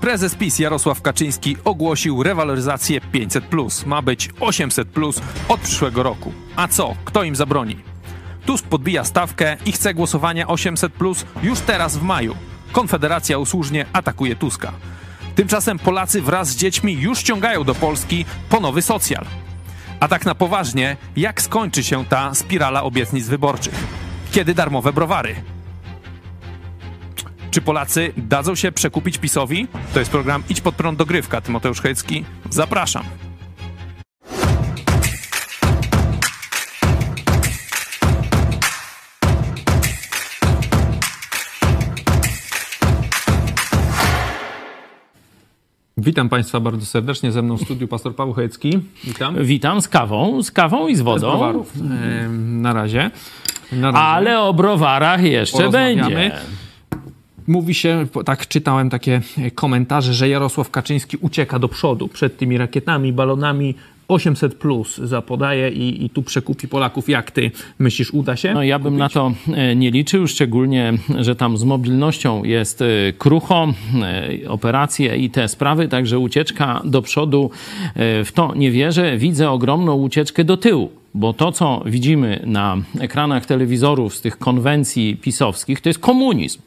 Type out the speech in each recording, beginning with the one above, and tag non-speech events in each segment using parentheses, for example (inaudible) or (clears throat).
Prezes PiS Jarosław Kaczyński ogłosił rewaloryzację 500+. Ma być 800+, od przyszłego roku. A co? Kto im zabroni? Tusk podbija stawkę i chce głosowania 800+, już teraz w maju. Konfederacja usłużnie atakuje Tuska. Tymczasem Polacy wraz z dziećmi już ściągają do Polski po nowy socjal. A tak na poważnie, jak skończy się ta spirala obietnic wyborczych? Kiedy darmowe browary? Czy Polacy dadzą się przekupić PiSowi? To jest program Idź pod prąd dogrywka. Tymoteusz Hecki. Zapraszam. Witam Państwa bardzo serdecznie. Ze mną w studiu pastor Paweł Chojecki. Witam. Witam z kawą, z kawą i z wodą. Bez browarów. E, na razie. Na razie. Ale o browarach jeszcze będzie. Mówi się, tak czytałem takie komentarze, że Jarosław Kaczyński ucieka do przodu przed tymi rakietami, balonami 800 plus zapodaje i, i tu przekupi Polaków. Jak ty myślisz, uda się? No ja bym kupić? na to e, nie liczył, szczególnie, że tam z mobilnością jest e, krucho, e, operacje i te sprawy, także ucieczka do przodu w to nie wierzę. Widzę ogromną ucieczkę do tyłu. Bo to, co widzimy na ekranach telewizorów z tych konwencji pisowskich, to jest komunizm.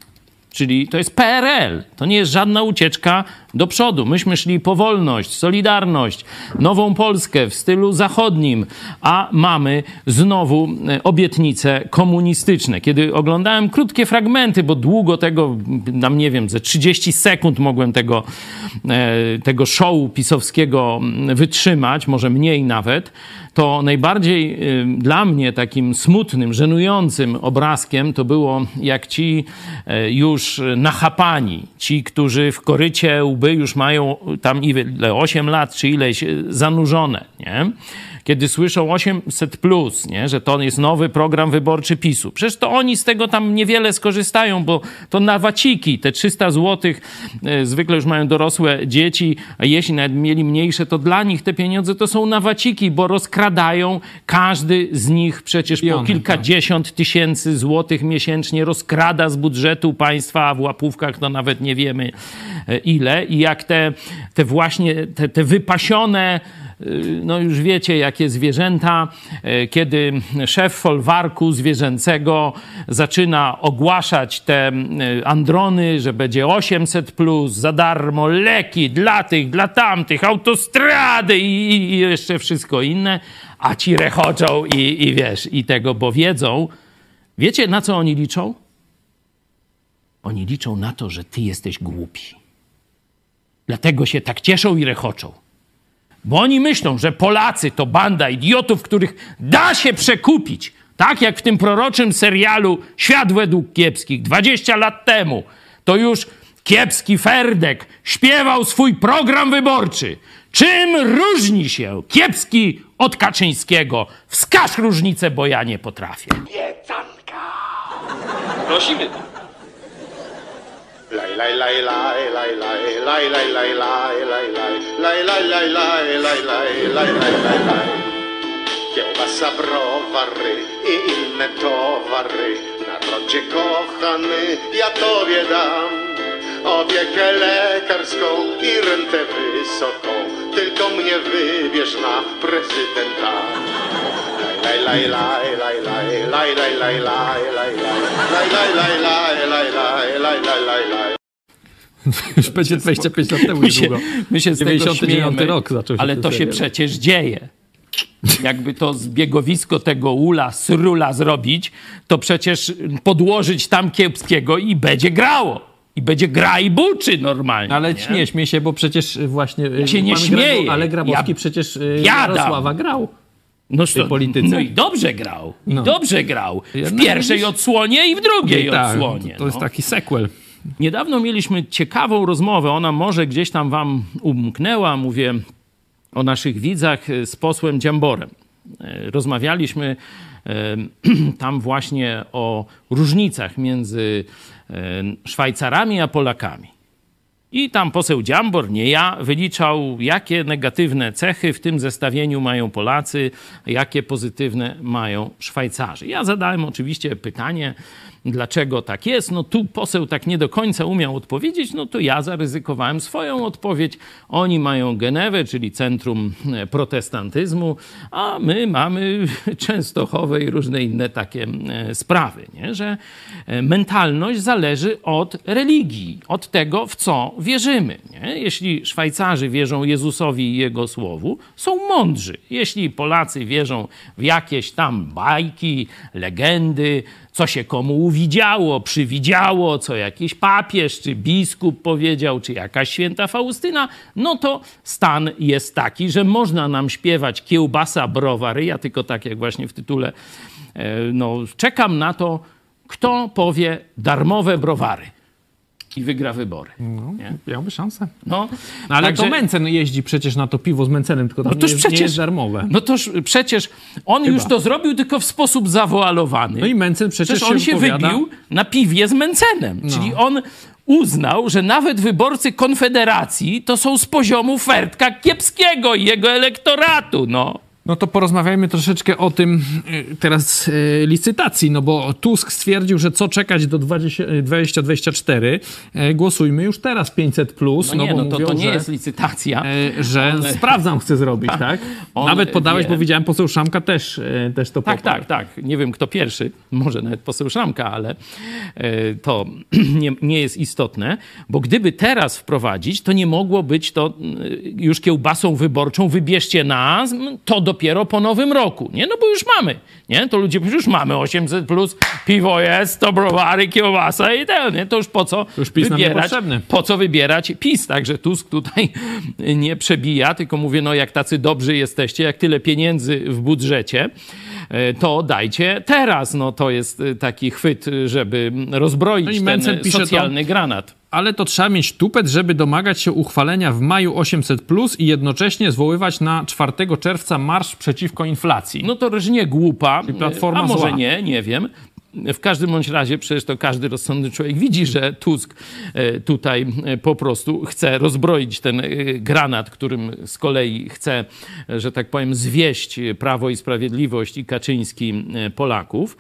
Czyli to jest PRL. To nie jest żadna ucieczka do przodu. Myśmy szli po wolność, solidarność, nową Polskę w stylu zachodnim, a mamy znowu e, obietnice komunistyczne. Kiedy oglądałem krótkie fragmenty, bo długo tego, nam nie wiem, ze 30 sekund mogłem tego, e, tego showu pisowskiego wytrzymać, może mniej nawet, to najbardziej y, dla mnie takim smutnym, żenującym obrazkiem to było, jak ci y, już nachapani, ci, którzy w korycie łby już mają tam ile, 8 lat czy ileś y, zanurzone, nie? kiedy słyszą 800, plus, nie, że to jest nowy program wyborczy PiSu. Przecież to oni z tego tam niewiele skorzystają, bo to na waciki, te 300 zł, e, zwykle już mają dorosłe dzieci, a jeśli nawet mieli mniejsze, to dla nich te pieniądze to są na waciki, bo rozkradają każdy z nich przecież po kilkadziesiąt tysięcy złotych miesięcznie rozkrada z budżetu państwa, a w łapówkach to nawet nie wiemy e, ile. I jak te, te właśnie, te, te wypasione no już wiecie, jakie zwierzęta, y, kiedy szef folwarku zwierzęcego zaczyna ogłaszać te y, androny, że będzie 800 plus, za darmo, leki dla tych, dla tamtych, autostrady i, i jeszcze wszystko inne, a ci rechoczą i, i wiesz, i tego, bo wiedzą. Wiecie, na co oni liczą? Oni liczą na to, że ty jesteś głupi. Dlatego się tak cieszą i rechoczą. Bo oni myślą, że Polacy to banda idiotów, których da się przekupić. Tak jak w tym proroczym serialu Świat według kiepskich 20 lat temu. To już kiepski Ferdek śpiewał swój program wyborczy. Czym różni się kiepski od Kaczyńskiego? Wskaż różnicę, bo ja nie potrafię. Piecanka! Prosimy. Kiełbasa, browary i inne towary, narodzie kochany, ja tobie dam. Opiekę lekarską i rentę wysoką, tylko mnie wybierz na prezydenta. Będzie 25 lat temu my się, my się z 99 rok zaczął się Ale to się przecież dzieje. Jakby to zbiegowisko tego ula, srula zrobić, to przecież podłożyć tam kiepskiego i będzie grało. I będzie gra i buczy normalnie. Ale nie, nie śmiej się, bo przecież właśnie... Ja się nie śmieję. ale Grabowski ja, przecież Jarosława grał. No, w polityce. no i dobrze grał. I no. dobrze grał. W pierwszej odsłonie i w drugiej tak, odsłonie. To jest no. taki sequel. Niedawno mieliśmy ciekawą rozmowę. Ona może gdzieś tam wam umknęła. Mówię o naszych widzach z posłem Dziamborem. E, rozmawialiśmy e, (clears throat) tam właśnie o różnicach między e, Szwajcarami a Polakami. I tam poseł Dziambor, nie ja, wyliczał, jakie negatywne cechy w tym zestawieniu mają Polacy, jakie pozytywne mają Szwajcarzy. Ja zadałem oczywiście pytanie, dlaczego tak jest. No tu poseł tak nie do końca umiał odpowiedzieć, no to ja zaryzykowałem swoją odpowiedź. Oni mają Genewę, czyli centrum e, protestantyzmu, a my mamy (laughs) Częstochowe i różne inne takie e, sprawy, nie? że e, mentalność zależy od religii, od tego, w co wierzymy. Nie? Jeśli Szwajcarzy wierzą Jezusowi i Jego Słowu, są mądrzy. Jeśli Polacy wierzą w jakieś tam bajki, legendy, co się komu uwidziało, przywidziało, co jakiś papież czy biskup powiedział, czy jakaś święta Faustyna, no to stan jest taki, że można nam śpiewać kiełbasa, browary. Ja tylko tak jak właśnie w tytule, e, no czekam na to, kto powie darmowe browary i wygra wybory. No, miałby szansę. No, No, ale także- to Mencen jeździ przecież na to piwo z Mencenem, tylko tam No nie, toż jest, przecież- nie jest darmowe. No toż przecież on już to zrobił tylko w sposób zawoalowany. No i Mencen przecież Przecież on się wypowiada- wybił na piwie z Mencenem. Czyli on uznał, że nawet wyborcy Konfederacji to są z poziomu Fertka Kiepskiego i jego elektoratu. No. No to porozmawiajmy troszeczkę o tym y, teraz y, licytacji, no bo Tusk stwierdził, że co czekać do 20, y, 2024, y, głosujmy już teraz 500+, plus, No no, nie, bo no to, mówią, to nie że, jest licytacja. y, że sprawdzam chce zrobić, (laughs) tak? on Nawet podałeś, wie. bo widziałem poseł Szamka też, y, też to Tak, poparł. tak, tak. Nie wiem, kto pierwszy, może nawet poseł Szramka, ale e, to (clears throat) nie, nie jest istotne, bo gdyby teraz wprowadzić, to nie mogło być to e, już kiełbasą wyborczą, wybierzcie nas, to dopiero po nowym roku, nie? No bo już mamy, nie? To ludzie już mamy 800 plus, piwo jest, to browary, kiełbasa i ten, nie? To już po co już PiS wybierać, po co wybierać PiS? Także Tusk tutaj nie przebija, tylko mówię, no jak tacy dobrzy jesteście, jak tyle pieniędzy w budżecie, e, to dajcie teraz. No to jest e, taki chwyt, żeby rozbroić No ten pisze to- socjalny granat. Ale to trzeba mieć tupet, żeby domagać się uchwalenia w maju 800+, plus i jednocześnie zwoływać na 4 czerwca marsz przeciwko inflacji. No to też nie głupa, Czyli Platforma a może zła. nie, nie wiem. W każdym bądź razie przecież to każdy rozsądny człowiek widzi, że Tusk e, tutaj e, po prostu chce rozbroić ten e, granat, którym z kolei chce, że tak powiem, zwieść Prawo i Sprawiedliwość i Kaczyński Polaków.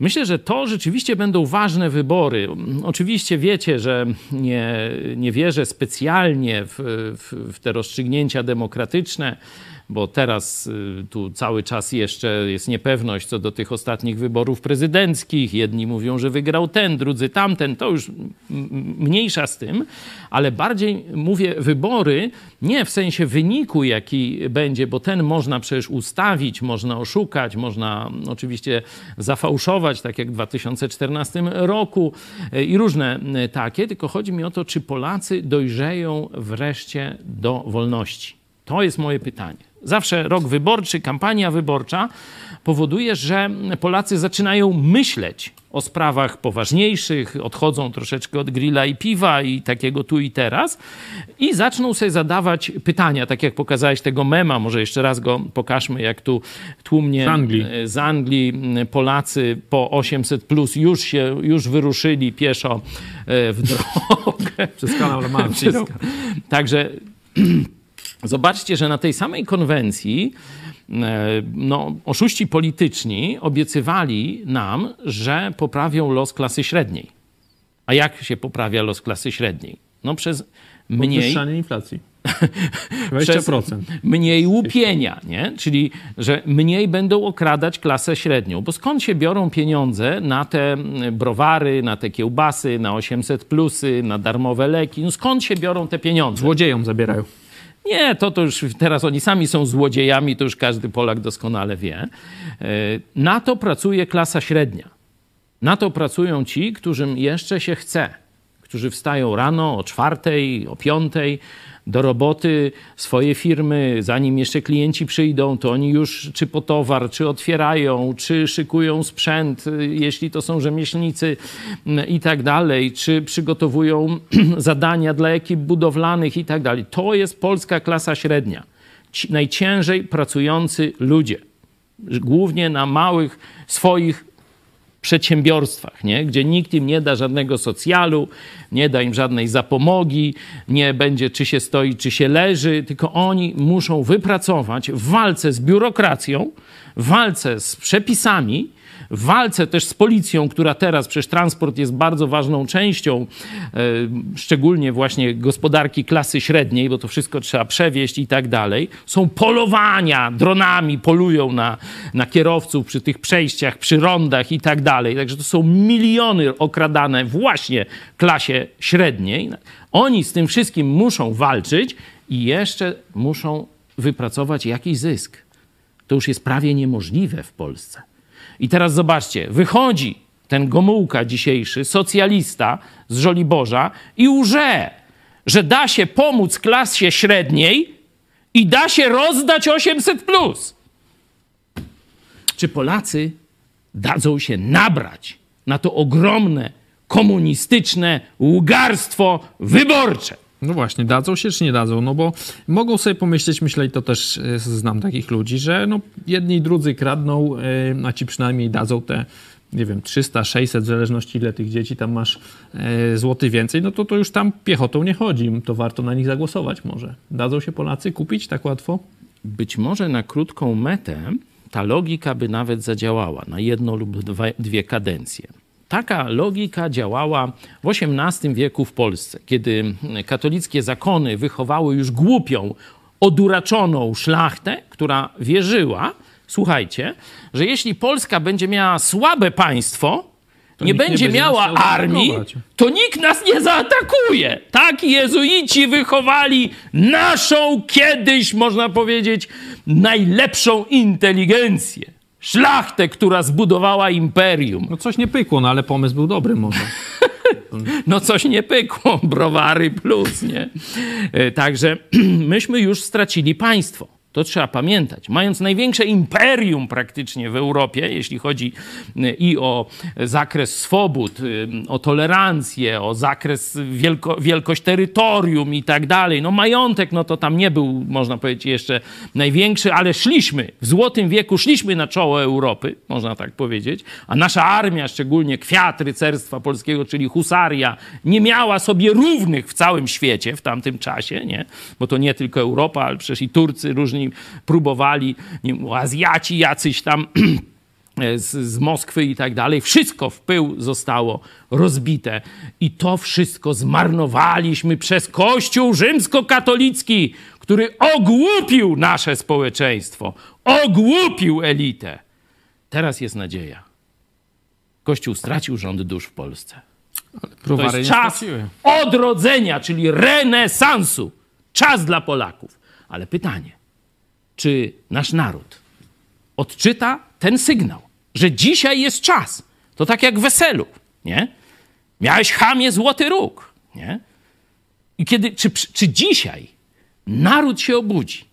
Myślę, że to rzeczywiście będą ważne wybory. Oczywiście wiecie, że nie, nie wierzę specjalnie w, w, w te rozstrzygnięcia demokratyczne, bo teraz y, tu cały czas jeszcze jest niepewność co do tych ostatnich wyborów prezydenckich. Jedni mówią, że wygrał ten, drudzy tamten. To już mniejsza z tym, ale bardziej mówię wybory nie w sensie wyniku, jaki będzie, bo ten można przecież ustawić, można oszukać, można oczywiście zafałszować, tak jak w 2014 roku y, i różne y, takie, tylko chodzi mi o to, czy Polacy dojrzeją wreszcie do wolności. To jest moje pytanie. Zawsze rok wyborczy, kampania wyborcza powoduje, że Polacy zaczynają myśleć o sprawach poważniejszych, odchodzą troszeczkę od grilla i piwa i takiego tu i teraz i zaczną sobie zadawać pytania, tak jak pokazałeś tego mema, może jeszcze raz go pokażmy, jak tu tłumnie Z Anglii. e, z Anglii Polacy po 800 plus już się, już wyruszyli pieszo e, w drogę. Przez kanał. Przez- Także zobaczcie, że na tej samej konwencji e, no, oszuści polityczni obiecywali nam, że poprawią los klasy średniej. A jak się poprawia los klasy średniej? No przez mniej Podwyższanie inflacji. (laughs) przez 20%. mniej łupienia, nie? Czyli, że mniej będą okradać klasę średnią. Bo skąd się biorą pieniądze na te browary, na te kiełbasy, na 800 plusy, na darmowe leki? No skąd się biorą te pieniądze? Złodziejom zabierają. Nie, to, to już teraz oni sami są złodziejami, to już każdy Polak doskonale wie. E, Na to pracuje klasa średnia. Na to pracują ci, którym jeszcze się chce, którzy wstają rano o czwartej, o piątej do roboty swoje firmy, zanim jeszcze klienci przyjdą, to oni już czy po towar, czy otwierają, czy szykują sprzęt, y, jeśli to są rzemieślnicy mm, i tak dalej, czy przygotowują (clears throat) zadania dla ekip budowlanych i tak dalej. To jest polska klasa średnia. Ci najciężej pracujący ludzie. Głównie na małych swoich przedsiębiorstwach, nie? gdzie nikt im nie da żadnego socjalu, nie da im żadnej zapomogi, nie będzie czy się stoi, czy się leży, tylko oni muszą wypracować w walce z biurokracją, w walce z przepisami, w walce też z policją, która teraz, przecież transport jest bardzo ważną częścią, e, szczególnie właśnie gospodarki klasy średniej, bo to wszystko trzeba przewieźć i tak dalej. Są polowania, dronami polują na, na kierowców przy tych przejściach, przy rondach i tak dalej. Także to są miliony okradane właśnie klasie średniej. Oni z tym wszystkim muszą walczyć i jeszcze muszą wypracować jakiś zysk. To już jest prawie niemożliwe w Polsce. I teraz zobaczcie, wychodzi ten Gomułka dzisiejszy, socjalista z Żoliborza i łże, że da się pomóc klasie średniej i da się rozdać 800+. Plus. Czy Polacy dadzą się nabrać na to ogromne komunistyczne łgarstwo wyborcze? No właśnie, dadzą się czy nie dadzą? No bo mogą sobie pomyśleć, myślę i to też e, znam takich ludzi, że no jedni i drudzy kradną, e, a ci przynajmniej dadzą te nie wiem, 300, 600, w zależności ile tych dzieci tam masz e, złoty więcej, no to to już tam piechotą nie chodzi. To warto na nich zagłosować może. Dadzą się Polacy kupić tak łatwo? Być może na krótką metę ta logika by nawet zadziałała na jedną lub dwie kadencje. Taka logika działała w XVIII wieku w Polsce, kiedy katolickie zakony wychowały już głupią, oduraczoną szlachtę, która wierzyła, słuchajcie, że jeśli Polska będzie miała słabe państwo, nie będzie, nie będzie miała armii, to nikt nas nie zaatakuje. Tak jezuici wychowali naszą kiedyś, można powiedzieć, najlepszą inteligencję szlachtę, która zbudowała imperium. No coś nie pykło, no ale pomysł był dobry może. (laughs) no coś nie pykło, browary plus, nie? E, także (clears throat) myśmy już stracili państwo. To trzeba pamiętać. Mając największe imperium praktycznie w Europie, jeśli chodzi y, i o zakres swobód, y, o tolerancję, o zakres wielko, wielkość terytorium i tak dalej. No majątek, no to tam nie był, można powiedzieć, jeszcze największy, ale szliśmy, w złotym wieku szliśmy na czoło Europy, można tak powiedzieć, a nasza armia, szczególnie kwiat rycerstwa polskiego, czyli husaria, nie miała sobie równych w całym świecie w tamtym czasie, nie? Bo to nie tylko Europa, ale przecież i Turcy, różni próbowali, nie wiem, Azjaci jacyś tam (clears throat) z, z Moskwy i tak dalej. Wszystko w pył zostało rozbite. I to wszystko zmarnowaliśmy przez Kościół rzymskokatolicki, który ogłupił nasze społeczeństwo, ogłupił elitę. Teraz jest nadzieja. Kościół stracił rząd dusz w Polsce. to jest czas odrodzenia, czyli renesansu. Czas dla Polaków. Ale pytanie, czy nasz naród odczyta ten sygnał, że dzisiaj jest czas. To tak jak weselu, nie? Miałeś chamie złoty róg, nie? I kiedy, czy, czy dzisiaj naród się obudzi?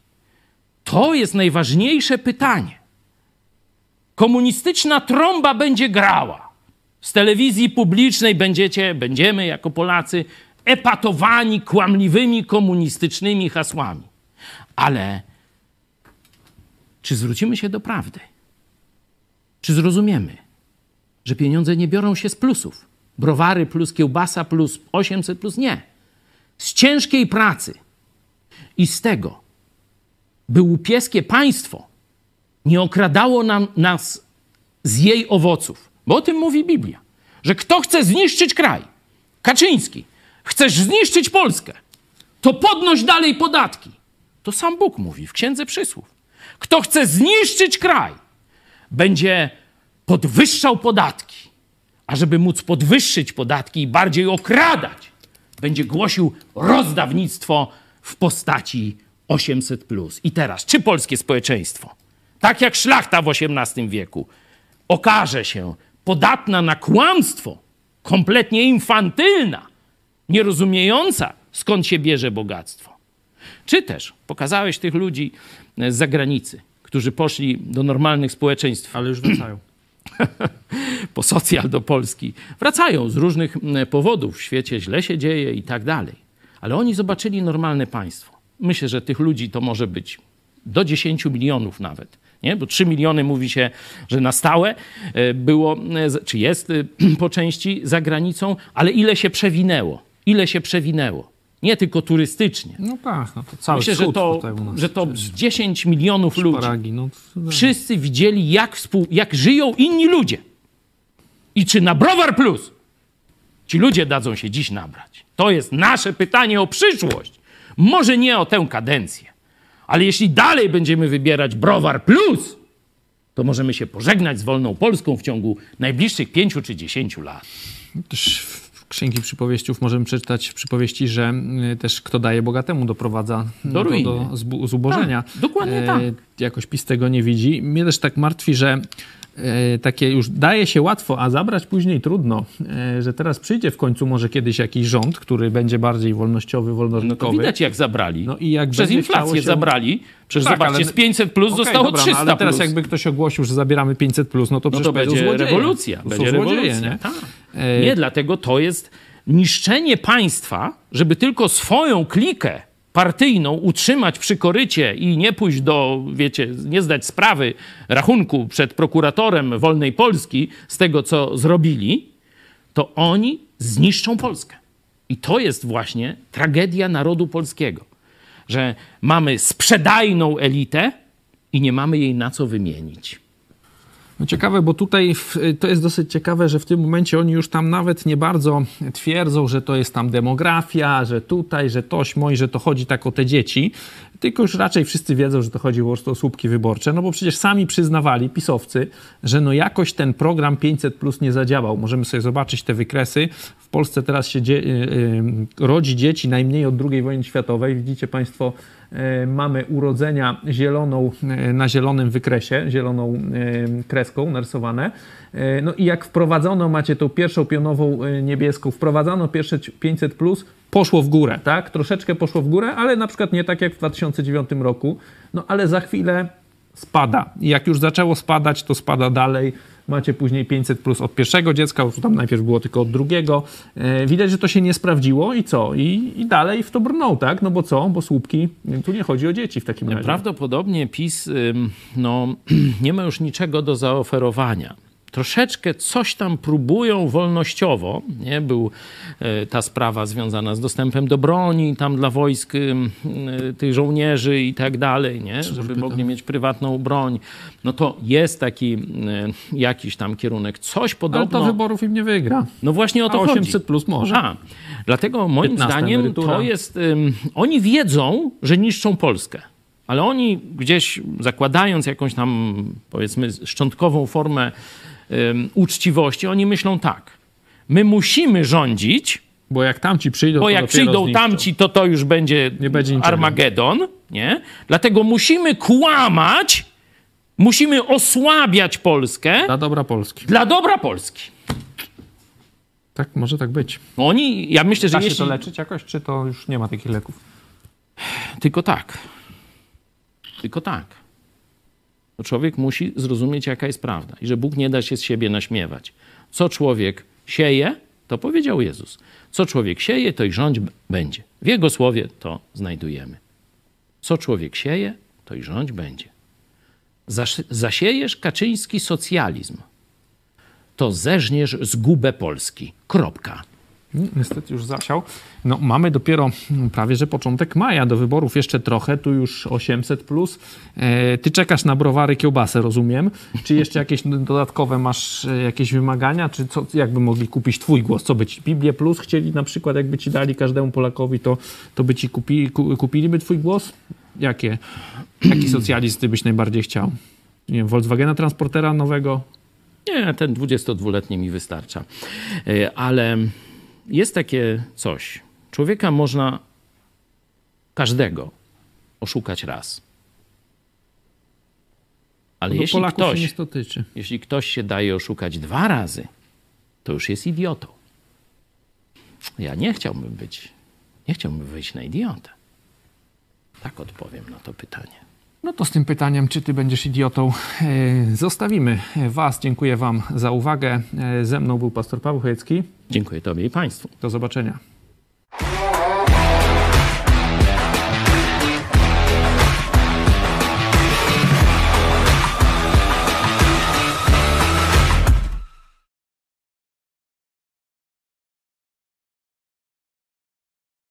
To jest najważniejsze pytanie. Komunistyczna trąba będzie grała. Z telewizji publicznej będziecie, będziemy jako Polacy epatowani kłamliwymi komunistycznymi hasłami. Ale czy zwrócimy się do prawdy? Czy zrozumiemy, że pieniądze nie biorą się z plusów? Browary plus kiełbasa plus 800 plus nie. Z ciężkiej pracy i z tego, by łupieskie państwo nie okradało nam, nas z jej owoców. Bo o tym mówi Biblia. Że kto chce zniszczyć kraj, Kaczyński, chcesz zniszczyć Polskę, to podnoś dalej podatki. To sam Bóg mówi w Księdze Przysłów. Kto chce zniszczyć kraj, będzie podwyższał podatki. A żeby móc podwyższyć podatki i bardziej okradać, będzie głosił rozdawnictwo w postaci 800. I teraz, czy polskie społeczeństwo, tak jak szlachta w XVIII wieku, okaże się podatna na kłamstwo, kompletnie infantylna, nierozumiejąca, skąd się bierze bogactwo? Czy też pokazałeś tych ludzi z zagranicy, którzy poszli do normalnych społeczeństw. Ale już wracają. (clears throat) po socjal do Polski. Wracają z różnych powodów. W świecie źle się dzieje i tak dalej. Ale oni zobaczyli normalne państwo. Myślę, że tych ludzi to może być do 10 milionów nawet. Nie? Bo 3 miliony mówi się, że na stałe e, było, e, czy jest e, (clears throat) po części za granicą, ale ile się przewinęło? Ile się przewinęło? Nie tylko turystycznie. No tak, no to cały Myślę, że to, że to 10 milionów ludzi. Szparagi, no, to- Wszyscy widzieli, jak, współ, jak żyją inni ludzie. I czy na Browar Plus ci ludzie dadzą się dziś nabrać? To jest nasze pytanie o przyszłość. Może nie o tę kadencję, ale jeśli dalej będziemy wybierać Browar Plus, to możemy się pożegnać z wolną Polską w ciągu najbliższych pięciu czy dziesięciu lat. Też w księgi przypowieściów możemy przeczytać w przypowieści, że y, też kto daje bogatemu doprowadza Do do, ruiny. do zbu- zubożenia. Tak, dokładnie tak. Jakoś PiS tego nie widzi. Mnie też tak martwi, że e, takie już daje się łatwo, a zabrać później trudno. E, że teraz przyjdzie w końcu może kiedyś jakiś rząd, który będzie bardziej wolnościowy, No to wolnorynkowy. widać, jak zabrali. No i jak Przez inflację się- zabrali. Przecież Tak, zobaczcie, ale- z 500 plus Okej, zostało dobra, no 300 ale teraz plus. jakby ktoś ogłosił, że zabieramy 500 plus, no to No przecież to będzie złodzieje. rewolucja. To Będzie złodzieje, rewolucja. nie? Tak. E, Nie, dlatego to jest niszczenie państwa, żeby tylko swoją klikę partyjną utrzymać przy korycie i nie pójść do, wiecie, nie zdać sprawy, rachunku przed prokuratorem wolnej Polski z tego, co zrobili, to oni zniszczą Polskę. I to jest właśnie tragedia narodu polskiego, że mamy sprzedajną elitę i nie mamy jej na co wymienić. No ciekawe, bo tutaj w, to jest dosyć ciekawe, że w tym momencie oni już tam nawet nie bardzo twierdzą, że to jest tam demografia, że tutaj, że toś moi, że to chodzi tak o te dzieci, tylko już raczej wszyscy wiedzą, że to chodzi po prostu o słupki wyborcze, no bo przecież sami przyznawali, pisowcy, że no jakoś ten program 500 plus nie zadziałał. Możemy sobie zobaczyć te wykresy. W Polsce teraz się dzie- y, y, rodzi dzieci najmniej od II wojny światowej. Widzicie Państwo, mamy urodzenia zieloną e, na zielonym wykresie, zieloną e, kreską narysowane. E, No i jak wprowadzono, macie tą pierwszą pionową e, niebieską, wprowadzono pierwsze 500 plus, poszło w górę, tak? Troszeczkę poszło w górę, ale na przykład nie tak jak w 2009 roku. No ale za chwilę spada. I jak już zaczęło spadać, to spada dalej. Macie później 500 plus od pierwszego dziecka, bo tam najpierw było tylko od drugiego. E, widać, że to się nie sprawdziło i co? I, I dalej w to brną, tak? No bo co? Bo słupki, tu nie chodzi o dzieci w takim razie. Prawdopodobnie PiS no, (clears throat) nie ma już niczego do zaoferowania. Troszeczkę coś tam próbują wolnościowo. Nie? Był e, ta sprawa związana z dostępem do broni, tam dla wojsk ym, y, tych żołnierzy i tak dalej, nie? żeby mogli mieć prywatną broń. No to jest taki y, jakiś tam kierunek. Coś Ale podobno... to wyborów im nie wygra. No właśnie o to A chodzi. 800 plus może. A, dlatego moim 15 zdaniem emerytura. to jest. oni wiedzą, że niszczą Polskę. Ale oni gdzieś zakładając jakąś tam, powiedzmy, szczątkową formę uczciwości, oni myślą tak. My musimy rządzić, Bo jak tamci przyjdą, bo to jak przyjdą zniszczą. tamci, to to już będzie, Nie będzie. Armagedon, nie? Dlatego musimy kłamać, musimy osłabiać Polskę Dla dobra Polski. dla dobra Polski. Tak, może tak być. Oni, ja myślę, że Da się jeśli... to leczyć jakoś, czy to już nie ma takich leków? Tylko tak. Tylko tak. Człowiek musi zrozumieć, jaka jest prawda i że Bóg nie da się z siebie naśmiewać. Co człowiek sieje, to powiedział Jezus. Co człowiek sieje, to i rządź będzie. W Jego słowie to znajdujemy. Co człowiek sieje, to i rządź będzie. Zasz- zasiejesz kaczyński socjalizm, to zeżniesz zgubę Polski. Kropka. Mm, Niestety już zasiał. No, mamy dopiero mm, prawie że początek maja. Do wyborów jeszcze trochę, tu już 800 plus. E, ty czekasz na browary kiełbasę, rozumiem. Czy jeszcze jakieś dodatkowe masz e, jakieś wymagania? Czy co, jakby mogli kupić twój głos? Co by ci Biblię plus chcieli na przykład, jakby ci dali każdemu Polakowi, to, to by ci kupi, ku, kupiliby twój głos? Jakie? Jaki socjalizm ty byś najbardziej chciał? Nie wiem, Volkswagena transportera nowego? Nie, ten 22-letni mi wystarcza. E, Ale jest takie coś. Człowieka można każdego oszukać raz. Ale No, jeśli Polaków ktoś, jeśli ktoś się daje oszukać dwa razy, to już jest idiotą. Ja nie chciałbym być, nie chciałbym wyjść na idiotę. Tak odpowiem na to pytanie. No to z tym pytaniem, czy ty będziesz idiotą, e, zostawimy was. Dziękuję wam za uwagę. E, Ze mną był pastor Paweł Chojecki. Dziękuję Tobie i Państwu. Do zobaczenia.